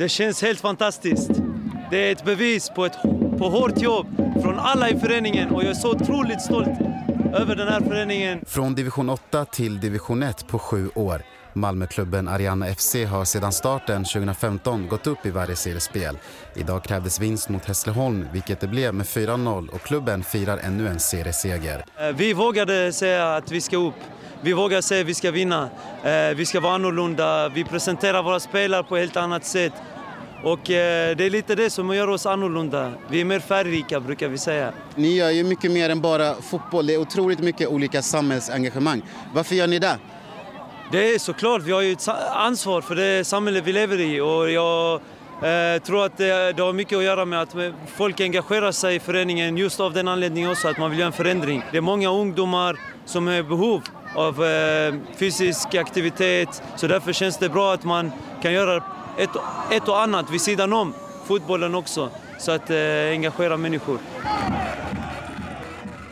Det känns helt fantastiskt. Det är ett bevis på, ett, på hårt jobb från alla i föreningen och jag är så otroligt stolt över den här föreningen. Från division 8 till division 1 på sju år. Malmöklubben Ariana FC har sedan starten 2015 gått upp i varje seriespel. Idag krävdes vinst mot Hässleholm, vilket det blev med 4-0 och klubben firar ännu en serieseger. Eh, Vi vågade säga att vi ska upp. Vi vågar säga att vi ska vinna. Eh, Vi ska vara annorlunda. Vi presenterar våra spelare på ett helt annat sätt. Och eh, det är lite det som gör oss annorlunda. Vi är mer färgrika brukar vi säga. Ni gör ju mycket mer än bara fotboll. Det är otroligt mycket olika samhällsengagemang. Varför gör ni det? Det är såklart, vi har ju ett ansvar för det samhälle vi lever i och jag eh, tror att det, det har mycket att göra med att folk engagerar sig i föreningen just av den anledningen också, att man vill göra en förändring. Det är många ungdomar som är i behov av eh, fysisk aktivitet så därför känns det bra att man kan göra ett, ett och annat vid sidan om fotbollen också så att eh, engagera människor.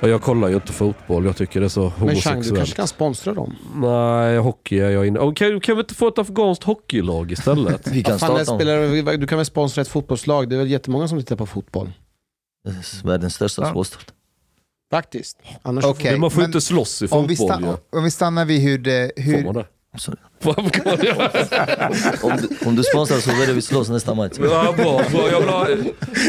Ja, Jag kollar ju inte fotboll, jag tycker det är så Men Chang, du homosexuellt. kanske kan sponsra dem? Nej, hockey är jag inne oh, kan, kan vi inte få ett afghanskt hockeylag istället? Vi kan starta spelar, du kan väl sponsra ett fotbollslag? Det är väl jättemånga som tittar på fotboll? Världens största Ja. sport. Faktiskt. Annars Okej, man får men inte slåss i om vi, fotboll stannar, ju. om vi stannar vid hur det... Får Hur, man det? Sorry. ja, Om du, om du sponsrar så börjar vi slåss nästa match. bra, bra. Jag vill ha,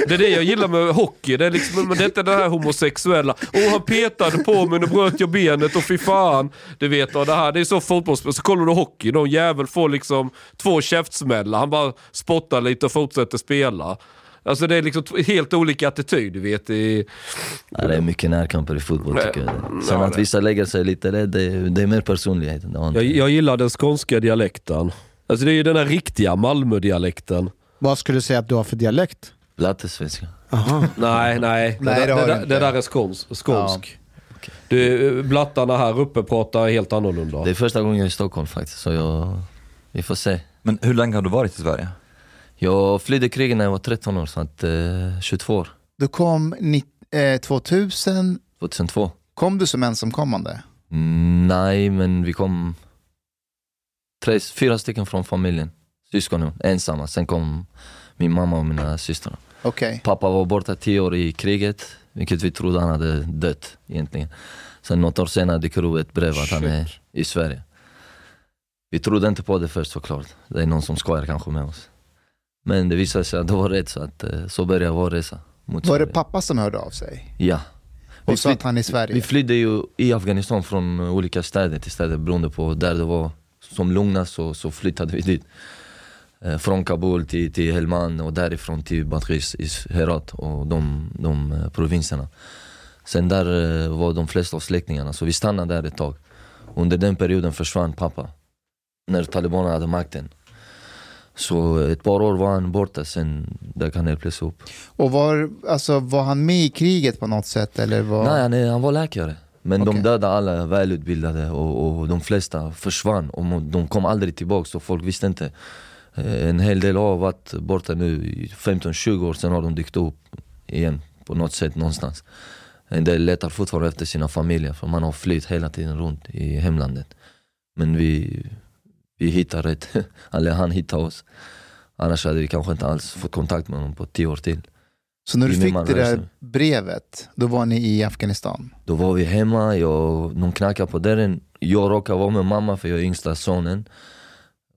det är det jag gillar med hockey, det är, liksom, men det är inte det här homosexuella. Åh han petade på mig, nu bröt jag benet och fy fan. Du vet, och det här det är så fotbollsspel. Så kollar du hockey, någon jävel får liksom två käftsmällar, han bara spottar lite och fortsätter spela. Alltså det är liksom helt olika attityd, du vet. I, Ja, det är mycket närkamper i fotboll tycker jag. Sen Ja, att vissa lägger sig lite, det, det, det är mer personlighet. Jag, jag gillar den skånska dialekten. Alltså det är ju den här riktiga Malmö-dialekten. Vad skulle du säga att du har för dialekt? Lattesvenska. Aha. Nej, nej. Nej, det, det det, det, där är skånsk. skånsk. Du, blattarna här uppe pratar helt annorlunda. Det är första gången jag är i Stockholm faktiskt, så jag, vi får se. Men hur länge har du varit i Sverige? Jag flydde kriget när jag var 13 år, så att, eh, 22 år. du kom ni, eh, 2000. 2002. Kom du som ensamkommande? Mm, nej, men vi kom tre, fyra stycken från familjen. Syskonen, ensamma. Sen kom min mamma och mina systrar. Okej. Pappa var borta tio år i kriget, vilket vi trodde han hade dött egentligen. Sen något år senare dyker upp ett brev att han är i Sverige. Vi trodde inte på det först såklart. Det är någon som skojar kanske med oss. Men det visade sig att det var rätt, så, att, eh, så började vår resa mot Var det pappa som hörde av sig? Ja. Och så flytt- att han är i Sverige. Vi flydde ju i Afghanistan från olika städer till städer beroende på där det var som lugnast så, så flyttade vi dit. Eh, från Kabul till, till Helmand och därifrån till Badghis Herat och de, de eh, provinserna. Sen där var de flesta av släktingarna, så vi stannade där ett tag. Under den perioden försvann pappa, när talibanerna hade makten. Så ett par år var han borta, sen dök han helt plötsligt upp. Och var, alltså, var han med i kriget på något sätt? Eller var... Nej, han, han var läkare. Men Okej. de dödade alla välutbildade och, och de flesta försvann och de kom aldrig tillbaka så folk visste inte. Eh, En hel del har varit borta nu i 15-20 år, sen har de dykt upp igen på något sätt någonstans. En del letar fortfarande efter sina familjer för man har flytt hela tiden runt i hemlandet. Men vi, vi hittar rätt, eller han hittar oss. Annars hade vi kanske inte alls fått kontakt med honom på tio år till. Så när du fick det där brevet, då var ni i Afghanistan? Då var vi hemma, jag, de knackade på dörren. Jag råkar vara med mamma för jag är yngsta sonen.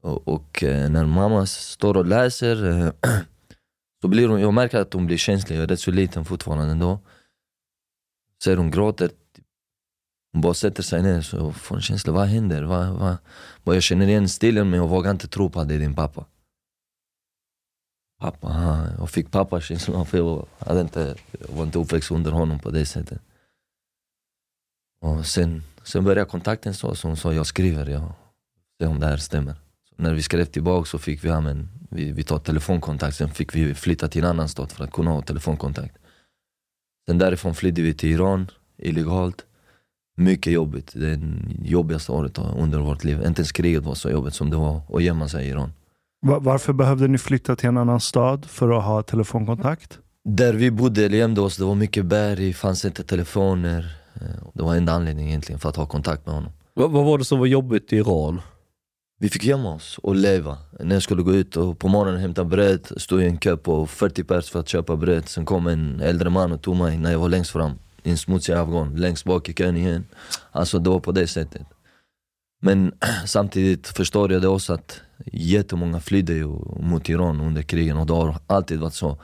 Och, och eh, när mamma står och läser, eh, så blir hon, jag märker att hon blir känslig. Jag är rätt så liten fortfarande då. Ser hon gråter. Hon bara sätter sig ner så får en känsla, vad händer? Vad, vad? Bara jag känner igen stilen men jag vågar inte tro på att det är din pappa. Pappa, aha. jag fick pappakänslan för jag, hade inte, jag var inte uppväxt under honom på det sättet. Och sen, sen började kontakten så, så hon sa, jag skriver, jag ser om det här stämmer. Så när vi skrev tillbaka så fick vi, ja, men, vi, vi tar telefonkontakt, sen fick vi flytta till en annan stad för att kunna ha telefonkontakt. Sen därifrån flydde vi till Iran, illegalt. Mycket jobbigt, det är det jobbigaste året under vårt liv. Inte ens kriget var så jobbigt som det var att gömma sig i Iran. Va- Varför behövde ni flytta till en annan stad för att ha telefonkontakt? Där vi bodde, eller gömde oss, det var mycket berg, fanns inte telefoner. Eh, Det var enda anledningen egentligen för att ha kontakt med honom. Vad, vad var det som var jobbigt i Iran? Vi fick gömma oss och leva. När jag skulle gå ut och på morgonen hämta bröd, stod i en kö på 40 pers för att köpa bröd. Sen kom en äldre man och tog mig när jag var längst fram, i en smutsig längst bak i kön igen. Alltså det var på det sättet. Men samtidigt förstår jag det också att jättemånga flydde ju mot Iran under krigen och det har alltid varit så.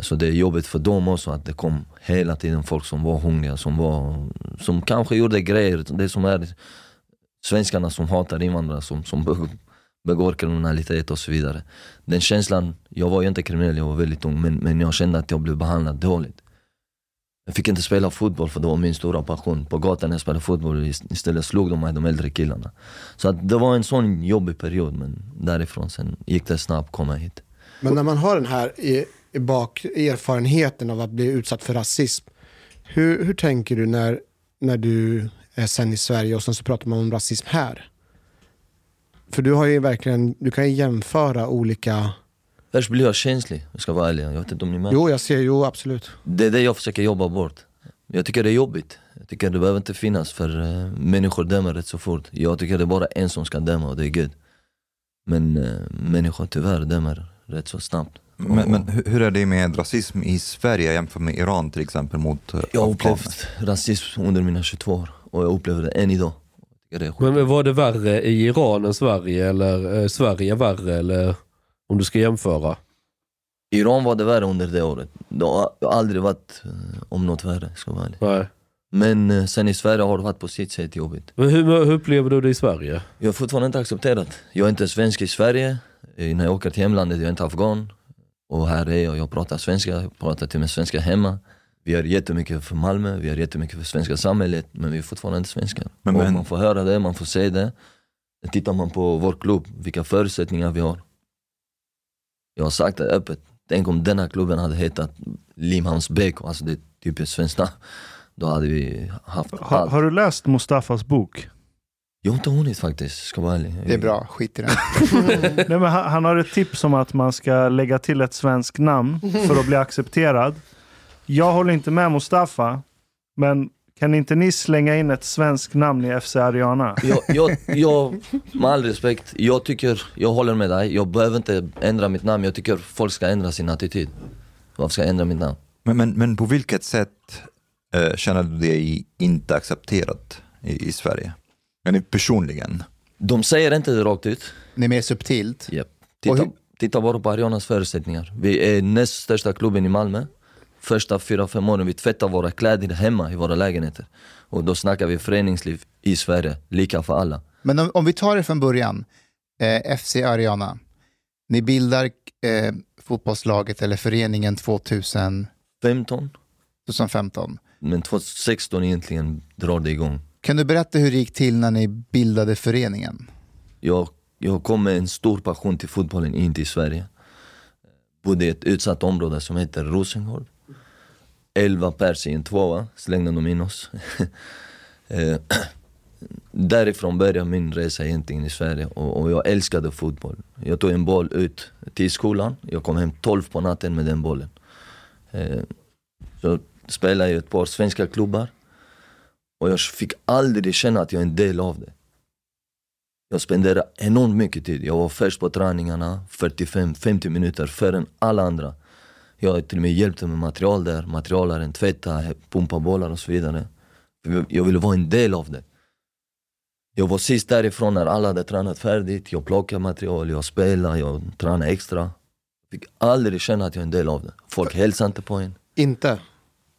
Så det är jobbigt för dem också att det kom hela tiden folk som var hungriga, som, var, som kanske gjorde grejer, det som är svenskarna som hatar invandrare, som, som begår kriminalitet och så vidare. Den känslan, jag var ju inte kriminell, jag var väldigt ung, men, men jag kände att jag blev behandlad dåligt. Jag fick inte spela fotboll för det var min stora passion. På gatan jag spelade fotboll istället slog de mig, de äldre killarna. Så att det var en sån jobbig period, men därifrån sen gick det snabbt att komma hit. Men när man har den här i, i bak, erfarenheten av att bli utsatt för rasism, hur, hur tänker du när, när du är sen i Sverige och sen så pratar man om rasism här? För du har ju verkligen, du kan ju jämföra olika, Först blev jag känslig, jag ska vara ärlig. Jag vet inte om ni märker. jo jag ser, jo absolut. Det är det jag försöker jobba bort. Jag tycker det är jobbigt. Jag tycker det behöver inte finnas för uh, människor dömer rätt så fort. Jag tycker det är bara en som ska döma och det är Gud. Men uh, människor tyvärr dömer rätt så snabbt. Men, men hur är det med rasism i Sverige jämfört med Iran till exempel mot eh, Jag har upplevt rasism under mina 22 år och jag upplever det än idag. Det är Men, men var det värre i Iran än Sverige eller eh, Sverige värre eller om du ska jämföra? Iran var det värre under det året. Det har aldrig varit eh, om något värre, ska jag vara ärlig. Nej. Men eh, sen i Sverige har det varit på sitt sätt jobbigt. Men hur, hur upplever du det i Sverige? Jag har fortfarande inte accepterat. Jag är inte svensk i Sverige. Eh, När jag åker till hemlandet, jag är inte afghan. Och här är jag, jag pratar svenska, jag pratar till med svenska hemma. Vi gör jättemycket för Malmö, vi gör jättemycket för svenska samhället, men vi är fortfarande inte svenskar. Men- och men- man får höra det, man får se det. Tittar man på vår klubb, vilka förutsättningar vi har. Jag har sagt det öppet, tänk om denna klubben hade hetat Limhamns BK, alltså det är typ ett svenskt namn. Då hade vi haft Ha, allt. har du läst Mustafas bok? Jag har inte hunnit faktiskt, ska vara ärlig. Det är bra, skit i det. Nej, men han, han har ett tips om att man ska lägga till ett svenskt namn för att bli accepterad. Jag håller inte med Mustafa, men kan inte ni slänga in ett svenskt namn i FC Ariana? jag, jag, jag, med all respekt, jag tycker, jag håller med dig, jag behöver inte ändra mitt namn, jag tycker folk ska ändra sin attityd. Varför ska jag ändra mitt namn? Men, men, men på vilket sätt eh, känner du dig inte accepterad i, i Sverige? Men personligen? De säger inte det rakt ut. Det är mer subtilt. Yep. Titta, titta bara på Arianas förutsättningar. Vi är näst största klubben i Malmö. Första fyra, fem åren vi tvättade våra kläder hemma i våra lägenheter. Och då snackar vi föreningsliv i Sverige, lika för alla. Men om, om vi tar det från början, eh, FC Ariana. Ni bildar eh, fotbollslaget eller föreningen 2000, 15, 2015. men 2016 egentligen drar det igång. Kan du berätta hur det gick till när ni bildade föreningen? Jag, jag kom med en stor passion till fotbollen in till Sverige. Bodde i ett utsatt område som heter Rosengård. 11 pers i en tvåa slängde de in oss. Eh, Därifrån började min resa egentligen i Sverige och, och jag älskade fotboll. Jag tog en boll ut till skolan, jag kom hem 12 på natten med den bollen. Eh, så spelade jag i ett par svenska klubbar och jag fick aldrig känna att jag är en del av det. Jag spenderade enormt mycket tid. Jag var först på träningarna, 45-50 minuter före alla andra. Jag till och med hjälpte med material där, materialaren, tvätta, pumpa bollar och så vidare. Jag ville vara en del av det. Jag var sist därifrån när alla hade tränat färdigt, jag plockade material, jag spelade, jag tränade extra. Fick aldrig känna att jag är en del av det. Folk hälsade inte på en. Inte?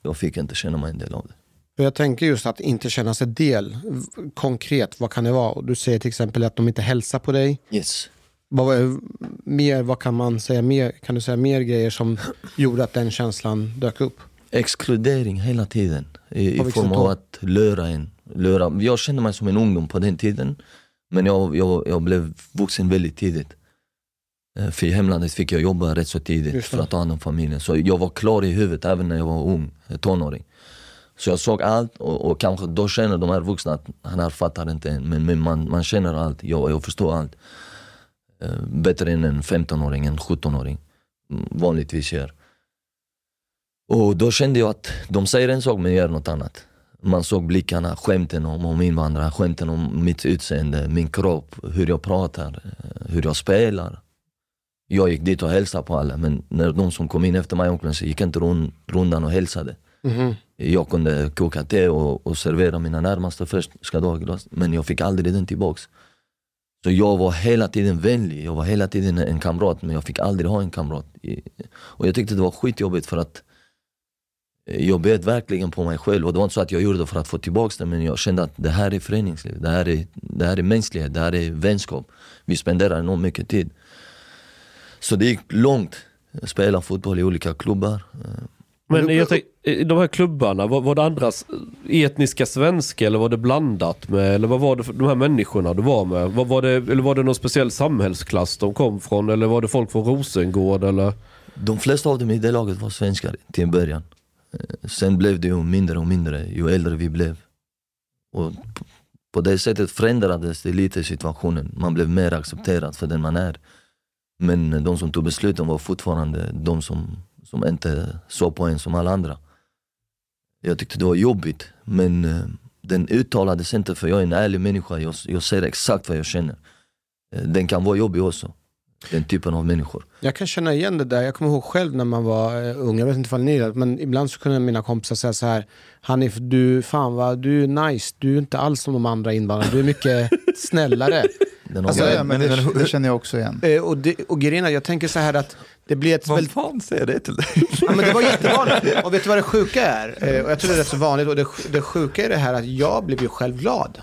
Jag fick inte känna mig en del av det. Jag tänker just att inte känna sig del. Konkret, vad kan det vara? Du säger till exempel att de inte hälsar på dig. Yes. Vad, mer, vad kan man säga mer? Kan du säga mer grejer som gjorde att den känslan dök upp? Exkludering hela tiden. I, i form av att lura en. Lura. Jag kände mig som en ungdom på den tiden. Men jag, jag, jag blev vuxen väldigt tidigt. Eh, För i hemlandet fick jag jobba rätt så tidigt för att ta hand om familjen. Så jag var klar i huvudet även när jag var ung, eh, tonåring. Så jag såg allt och, och kanske då känner de här vuxna att han här fattar inte än. Men, men man, man känner allt, jag, jag förstår allt. Eh, Bättre än en 15-åring, en 17-åring mm, vanligtvis gör. Och då kände jag att de säger en sak men gör något annat. Man såg blickarna, skämten om, om invandrare, skämten om mitt utseende, min kropp, hur jag pratar, eh, hur jag spelar. Jag gick dit och hälsade på alla men när de som kom in efter mig omklädningsrummet gick inte rund, rundan och hälsade. Mhm. Jag kunde koka te och, och servera mina närmaste först, ska du ha ett glas? Men jag fick aldrig den tillbaks. Så jag var hela tiden vänlig, jag var hela tiden en kamrat men jag fick aldrig ha en kamrat. Och jag tyckte det var skitjobbigt för att eh, jag bet verkligen på mig själv och det var inte så att jag gjorde det för att få tillbaka det men jag kände att det här är föreningsliv, det här är, det här är mänsklighet, det här är vänskap. Vi spenderar enormt mycket tid. Så det gick långt, jag spelade fotboll i olika klubbar. Eh, men jag tänk, i de här klubbarna, var, var det andra etniska svenska eller var det blandat med? Eller vad var det för de här människorna du var med? Var, var det, eller var det någon speciell samhällsklass de kom från? Eller var det folk från Rosengård? Eller? De flesta av dem i det laget var svenskar till en början. Eh, Sen blev det ju mindre och mindre ju äldre vi blev. Och på- på det sättet förändrades det lite situationen. Man blev mer accepterad för den man är. Men de som tog besluten var fortfarande de som, som inte såg på en som alla andra. Jag tyckte det var jobbigt men eh, den uttalades inte för jag är en ärlig människa. Jag, jag säger exakt vad jag känner. Eh, Den kan vara jobbig också. Den typen av människor. Jag kan känna igen det där. Jag kommer ihåg själv när man var eh, ung, jag vet inte om ni det, men ibland så kunde mina kompisar säga så här, Hanif, du, fan vad, du är nice, du är inte alls som de andra invandrarna, du är mycket snällare. Alltså, ja, men det, det- känner jag också igen. Och, det, och grejen är, jag tänker så här att det blir ett Vad väldigt... fan säger det till dig? Ja, men det var jättevanligt. Och vet du vad det sjuka är? Eh, och jag tror det är rätt så vanligt. Och det, det sjuka är det här att jag blev ju själv glad.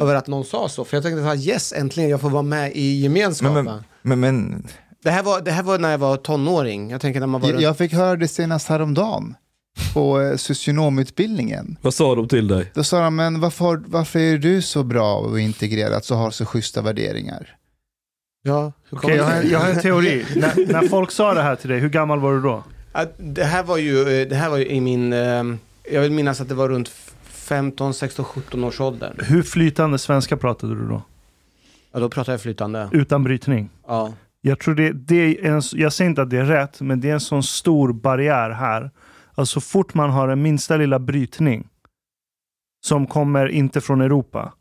Över att någon sa så. För jag tänkte så här, yes, äntligen, jag får vara med i gemenskapen. Men, men, men, men Det, här var, det här var när jag var tonåring. Jag tänker när man var... Jag, jag fick höra det senast häromdagen på eh, socionomutbildningen. Vad sa de till dig? Då sa de, men varför, varför är du så bra och integrerad så har så schyssta värderingar? Ja, Okej, jag, har, jag har en teori. när, när folk sa det här till dig, hur gammal var du då? Att Det här var ju, eh, det här var ju i min... eh, Jag vill minnas att det var runt 15, 16, 17 års ålder. Hur flytande svenska pratade du då? Ja, då pratade jag flytande. Utan brytning? Ja. Jag tror det, det är en, jag säger inte att det är rätt, men det är en sån stor barriär här. Alltså så fort man har en minsta lilla brytning som kommer inte från Europa,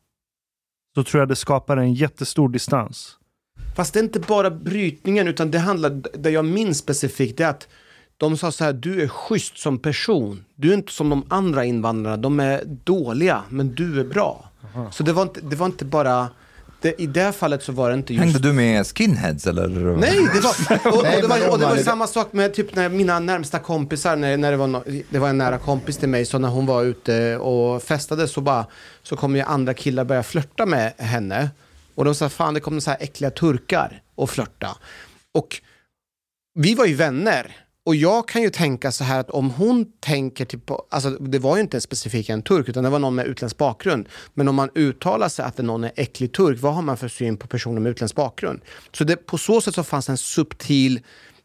så tror jag det skapar en jättestor distans. Fast det är inte bara brytningen, utan det handlar, det jag minns specifikt, det är att de sa så här, du är schysst som person. Du är inte som de andra invandrarna, de är dåliga, men du är bra. Så det var inte, det var inte bara det, i det fallet så var det inte just... Hängde du med skinheads eller? Nej, det var, och, och, det var, och det var samma sak med typ när mina närmsta kompisar, när, när det, var no, det var en nära kompis till mig, så när hon var ute och festade så bara, så kom ju andra killar börja flörta med henne. Och de sa, fan det kommer så här äckliga turkar och flörta. Och vi var ju vänner. Och jag kan ju tänka så här att om hon tänker typ på, alltså det var ju inte en specifik en turk utan det var någon med utländsk bakgrund. Men om man uttalar sig att någon är äcklig turk, vad har man för syn på personer med utländsk bakgrund? Så det, på så sätt så fanns en subtil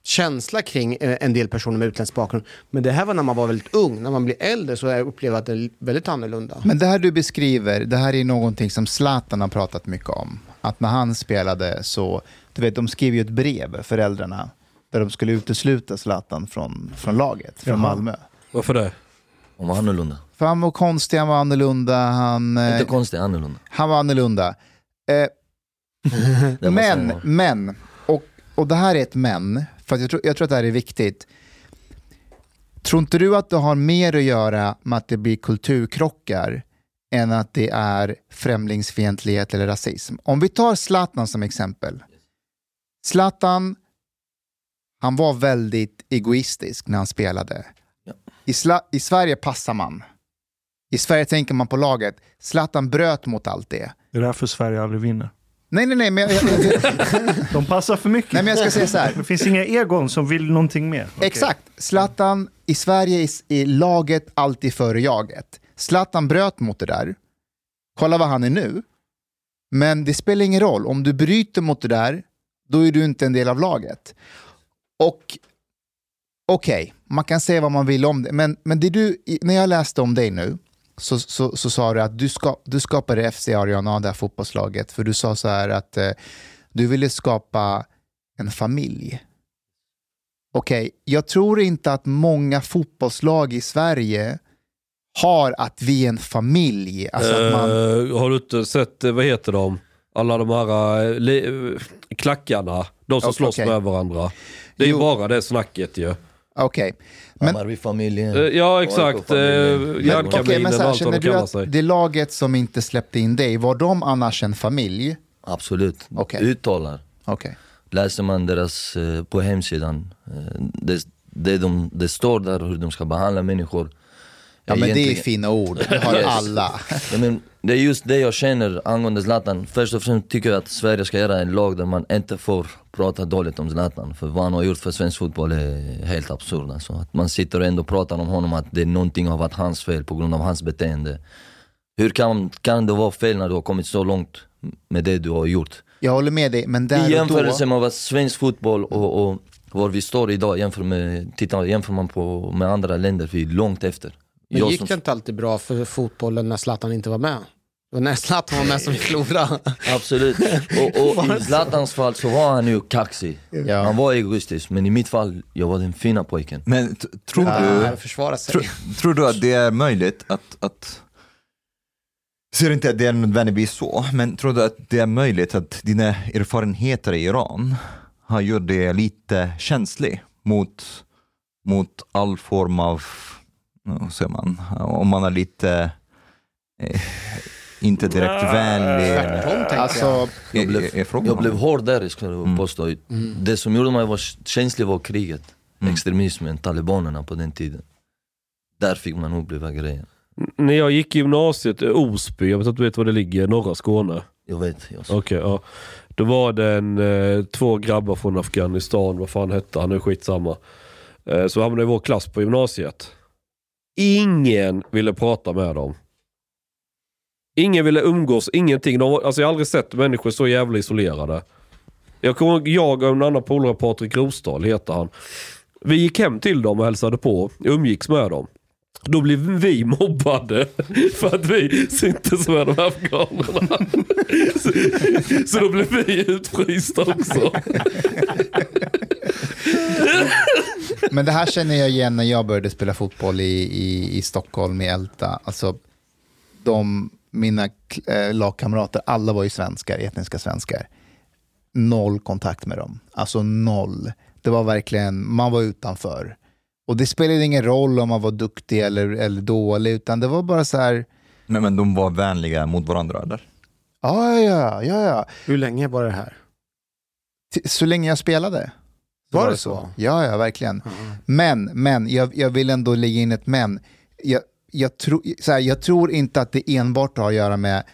känsla kring eh, en del personer med utländsk bakgrund. Men det här var när man var väldigt ung. När man blir äldre så jag upplever jag att det är väldigt annorlunda. Men det här du beskriver, det här är någonting som Zlatan har pratat mycket om. Att när han spelade så, du vet, de skrev ju ett brev, föräldrarna, där de skulle utesluta Zlatan från, från laget, från Jaha. Malmö. Varför det? Han var annorlunda. För han var konstig, han var annorlunda, han, eh, Inte konstigt, annorlunda. han var annorlunda. Eh, men, men, och, det här är ett men, för att jag, tror, jag tror att det här är viktigt. Tror inte du att det har mer att göra med att det blir kulturkrockar än att det är främlingsfientlighet eller rasism? Om vi tar Zlatan som exempel. Zlatan, han var väldigt egoistisk när han spelade. I, Sla- I Sverige passar man. I Sverige tänker man på laget. Zlatan bröt mot allt det. Det är därför Sverige aldrig vinner. Nej, nej, nej, men jag, De passar för mycket. nej, men jag ska säga så här. Det finns inga egon som vill någonting mer. Okej. Exakt. Zlatan, i Sverige är, är laget alltid före jaget. Zlatan bröt mot det där. Kolla vad han är nu. Men det spelar ingen roll. Om du bryter mot det där, då är du inte en del av laget. Och okej, man kan säga vad man vill om det. Men, men det du, när jag läste om dig nu, så, så, så sa du att du, ska, du skapade FC Ariana, det här fotbollslaget, för du sa så här att eh, du ville skapa en familj. Okej, jag tror inte att många fotbollslag i Sverige har att vi är en familj. Alltså att man, Eh, har du inte sett, eh, vad heter de? Alla de här eh, klackarna. De som Okej, slåss med varandra. Det är Jo. bara det snacket ju. Okej. Men- Hammarby-familjen. Eh, Ja exakt. Men, järnkaminen okej, men så här, allt vad känner de kallar sig. det laget som inte släppte in dig, var de annars en familj? Absolut. Okej. Uttalar. Okej. Läser man deras eh, på hemsidan, eh, det, det, de, det står där hur de ska behandla människor. Ja, men det är Egentligen- fina ord, det har Yes. alla. Ja, men det är just det jag känner angående Zlatan. Först och främst tycker jag att Sverige ska göra en lag där man inte får prata dåligt om Zlatan. För vad han har gjort för svensk fotboll är helt absurt. Alltså. Att man sitter och ändå pratar om honom, att det är någonting har varit hans fel på grund av hans beteende. Hur kan, kan det vara fel när du har kommit så långt med det du har gjort? Jag håller med dig, men I där och jämförelse då... med vad svensk fotboll och, och var vi står idag, jämför, med, titta, jämför man på, med andra länder, vi är långt efter. Men Jag gick som- det inte alltid bra för fotbollen när Zlatan inte var med? Var när Zlatan var med som vi förlorade. Absolut. Och, och i Zlatans fall så var han ju kaxig. Ja. Han var egoistisk, men i mitt fall, jag var den fina pojken. Men tror du, sig. Tror, tror du att det är möjligt att, att ser inte att det är nödvändigtvis så, men tror du att det är möjligt att dina erfarenheter i Iran har gjort dig lite känslig mot, mot all form av, vad säger man, om man är lite, eh, inte direkt vänlig. Tvärtom jag. Alltså, Jag Är- blev, är- är jag blev hård där skulle jag Mm. påstå. Det som gjorde mig var känslig var kriget. Mm. Extremismen, talibanerna på den tiden. Där fick man uppleva grejer. När jag gick i gymnasiet, eh, Osby, jag vet att du vet var det ligger, norra Skåne. Jag vet. Jag Okej, ja. Då var det en, eh, två grabbar från Afghanistan, vad fan hette han, nu skitsamma. Eh, så hamnade i vår klass på gymnasiet. Ingen ville prata med dem. Ingen ville umgås, ingenting. De, alltså jag har aldrig sett människor så jävla isolerade. Jag kommer jag och en annan polare, Patrik Rosdahl heter han. Vi gick hem till dem och hälsade på, umgicks med dem. Då blev vi mobbade för att vi syntes med de här afghanerna. Så, så då blev vi utfrysta också. Men det här känner jag igen när jag började spela fotboll i, i, i Stockholm, i Älta. Alltså, de, mina eh, lagkamrater, alla var ju svenskar, etniska svenskar. Noll kontakt med dem. Alltså noll. Det var verkligen, man var utanför. Och det spelade ingen roll om man var duktig eller, eller dålig, utan det var bara så här, Men, men de var vänliga mot varandra eller? Ja, ja, ja, ja. Hur länge var det här? T- Så länge jag spelade. Var det så? Ja, ja, verkligen. Men, men, jag, jag vill ändå lägga in ett men. Jag, jag, tro, så här, jag tror inte att det enbart har att göra med,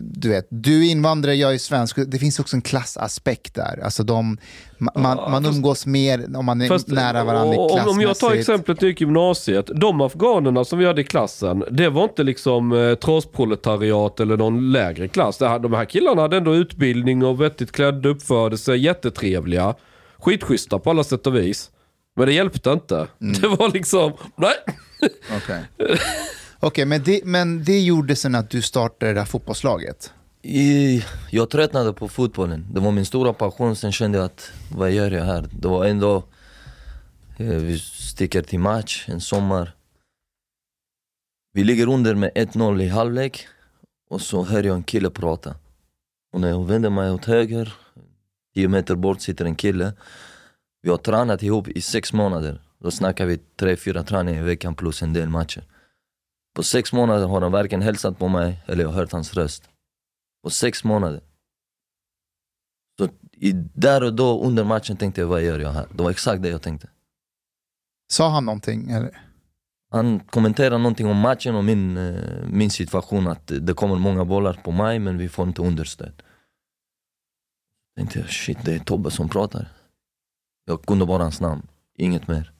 du vet, du är invandrare, jag är svensk. Det finns också en klassaspekt där. Alltså de, ma- man, man umgås mer om man är Fast, nära varandra om, om jag tar klassmässigt. exemplet i gymnasiet. De afghanerna som vi hade i klassen, det var inte liksom eh, trasproletariat eller någon lägre klass. Här, de här killarna hade ändå utbildning och vettigt klädda, uppförde sig, jättetrevliga. Skitschyssta på alla sätt och vis. Men det hjälpte inte. Mm. Det var liksom, nej. Okej, Okej, men, det, men det gjorde sen att du startade det här fotbollslaget? I, jag tröttnade på fotbollen. Det var min stora passion. Sen kände jag att, vad gör jag här? Det var en dag, eh, vi sticker till match en sommar. Vi ligger under med 1-0 i halvlek och så hör jag en kille prata. Och när jag vänder mig åt höger, 10 meter bort sitter en kille. Vi har tränat ihop i sex månader. Då snackar vi tre, fyra träningar i veckan plus en del matcher. På sex månader har han varken hälsat på mig eller jag har hört hans röst. På sex månader. Så i, där och då under matchen tänkte jag, vad gör jag här? Det var exakt det jag tänkte. Sa han någonting? Eller? Han kommenterade någonting om matchen och min, eh, min situation, att det kommer många bollar på mig men vi får inte understöd. Tänkte jag, shit det är Tobbe som pratar. Jag kunde bara hans namn, inget mer.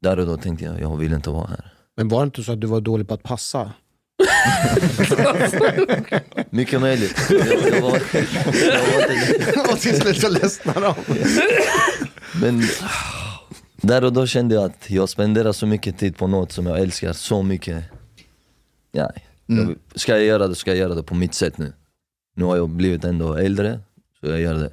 Där och då tänkte jag, jag vill inte vara här. Men var det inte så att du var dålig på att passa? Mycket möjligt. Jag, jag var, jag var inte, och till slut så ledsnade de. Men där och då kände jag att jag spenderar så mycket tid på något som jag älskar så mycket. Ja, jag, ska jag göra det ska jag göra det på mitt sätt nu. Nu har jag blivit ändå äldre, så jag gör det.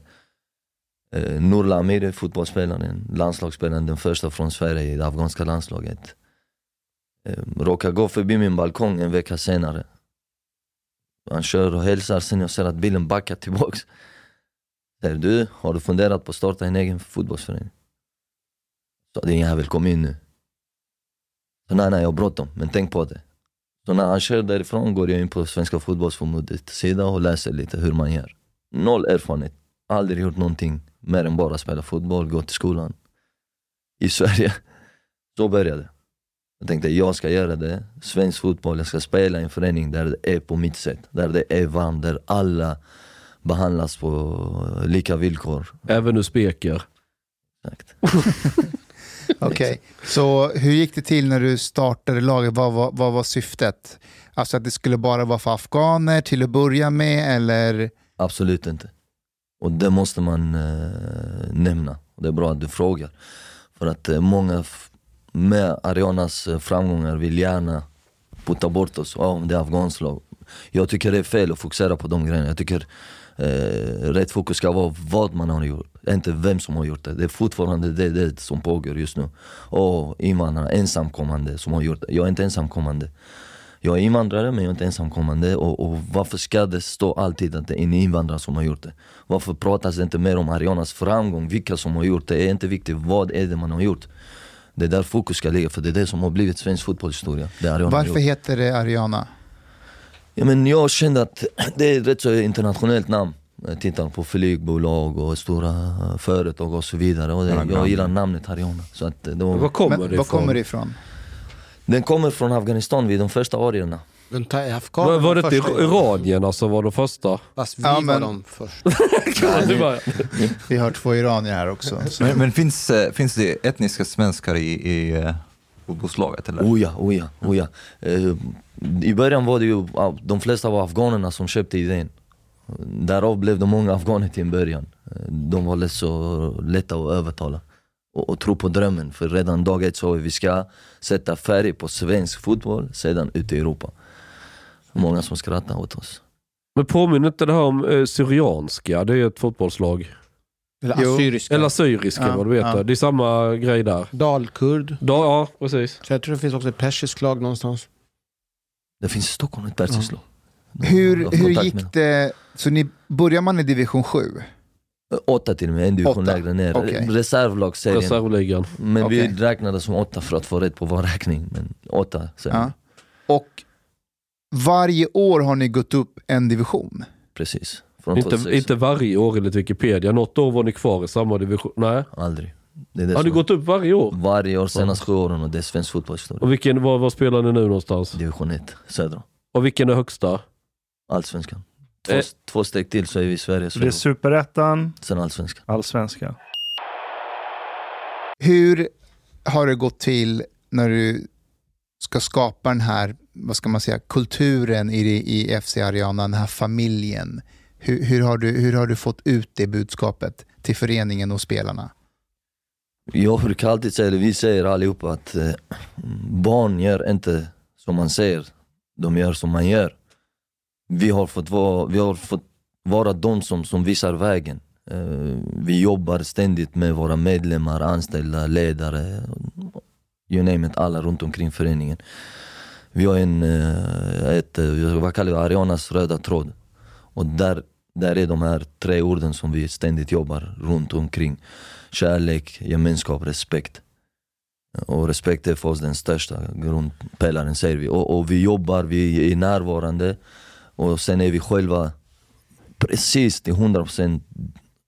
Eh, Nurla Amiri, fotbollsspelaren, landslagsspelaren, den första från Sverige i det afghanska landslaget. Ehm, råkar gå förbi min balkong en vecka senare. Han kör och hälsar, sen jag ser att bilen backar tillbaks. Säger du, har du funderat på att starta en egen fotbollsförening? Så din jävel, kom in nu. Så nej, nej, jag har bråttom, men tänk på det. Så när han kör därifrån går jag in på Svenska fotbollsförbundets sida och läser lite hur man gör. Noll erfarenhet, aldrig gjort någonting mer än bara spela fotboll, gå till skolan. I Sverige. Så började det. Jag tänkte jag ska göra det, svensk fotboll, jag ska spela i en förening där det är på mitt sätt. Där det är varmt, där alla behandlas på lika villkor. Även usbeker. Exakt. Okej, så hur gick det till när du startade laget? Vad, var- vad var syftet? Alltså att det skulle bara vara för afghaner till att börja med eller? Absolut inte. Och det måste man eh, nämna. Det är bra att du frågar. För att eh, många med Arianas eh, framgångar vill gärna putta bort oss. Ja, det är afghanskt lag. Jag tycker det är fel att fokusera på de grejerna. Jag tycker eh, rätt fokus ska vara vad man har gjort, inte vem som har gjort det. Det är fortfarande det, det som pågår just nu. Och invandrare, ensamkommande som har gjort det. Jag är inte ensamkommande. Jag är invandrare men jag är inte ensamkommande och, och varför ska det stå alltid att det är en invandrare som har gjort det? Varför pratas det inte mer om Arianas framgång, vilka som har gjort det? Det är inte viktigt, vad är det man har gjort? Det är där fokus ska ligga, för det är det som har blivit svensk fotbollshistoria. Varför gjort. heter det Ariana? Ja, men jag kände att det är ett rätt så internationellt namn. Jag tittar på flygbolag och stora eh, företag och så vidare. Och det, jag gillar namnet Ariana. Så att det var, Var kommer Men, det var ifrån? kommer det ifrån? den kommer från Afghanistan vid de första arierna. Afghanerna Var, var det första inte iranierna som var de första? Fast vi Ja, var men- de först. Ja, det var, Vi har två iranier här också. Så. Men, men finns, eh, finns det etniska svenskar i, i eh, fotbollslaget eller? Oh ja, oh ja, oh ja. Eh, I början var det ju, de flesta var afghanerna som köpte idén. Därav blev det många afghaner till en början. De var lätt så lätta att övertala. Och, och tro på drömmen, för redan dag ett sa vi vi ska sätta färg på svensk fotboll, sedan ut i Europa. Många som skrattar åt oss. men påminner inte det här om eh, Syrianska? Det är ett fotbollslag. Eller Jo. assyriska. Eller Syriska Ja, vad du vet. ja. det. Är samma grej där. Dalkurd. Da, ja, precis. Så jag tror det finns också ett persiskt lag någonstans. Det finns i Stockholm ett persiskt lag. Jag Hur, hur kontakt med gick det? Så ni, börjar man i division 7? dem. Åtta till och med, en division Åtta? lägre ner. Okej. Reservlagsserien. Reservligan. Men Okej. vi räknade som åtta för att få rätt på vår räkning. Men åtta sen. Ja. Och varje år har ni gått upp en division. Precis. Inte, 2006. inte varje år enligt Wikipedia. Något år var ni kvar i samma division. Nej. Aldrig. Det det Har ni gått upp varje år? Varje år senaste sju åren och det är svensk fotbollshistoria. Och vilken, var, var spelar ni nu någonstans? Division 1, södra. Och vilken är högsta? Allsvenskan. Två, Eh. två steg till så är vi i Sverige. Så Det är superettan, Sen allsvenskan. allsvenskan. Hur har det gått till när du ska skapa den här, vad ska man säga, kulturen i, i FC Ariana, den här familjen? Hur, hur, har du, hur har du fått ut det budskapet till föreningen och spelarna? Jag brukar alltid säga vi säger allihopa att eh, barn gör inte som man säger, de gör som man gör. Vi har fått vara, vi har fått vara de som, som visar vägen. Eh, vi jobbar ständigt med våra medlemmar, anställda, ledare, you name it, alla runt omkring föreningen. Vi har en, eh, ett, eh, vad kallar vi Arianas röda tråd. Och där, där är de här tre orden som vi ständigt jobbar runt omkring. Kärlek, gemenskap, respekt. Och respekt är för oss den största grundpelaren säger vi. Och, och vi jobbar, vi är närvarande och sen är vi själva precis till 100%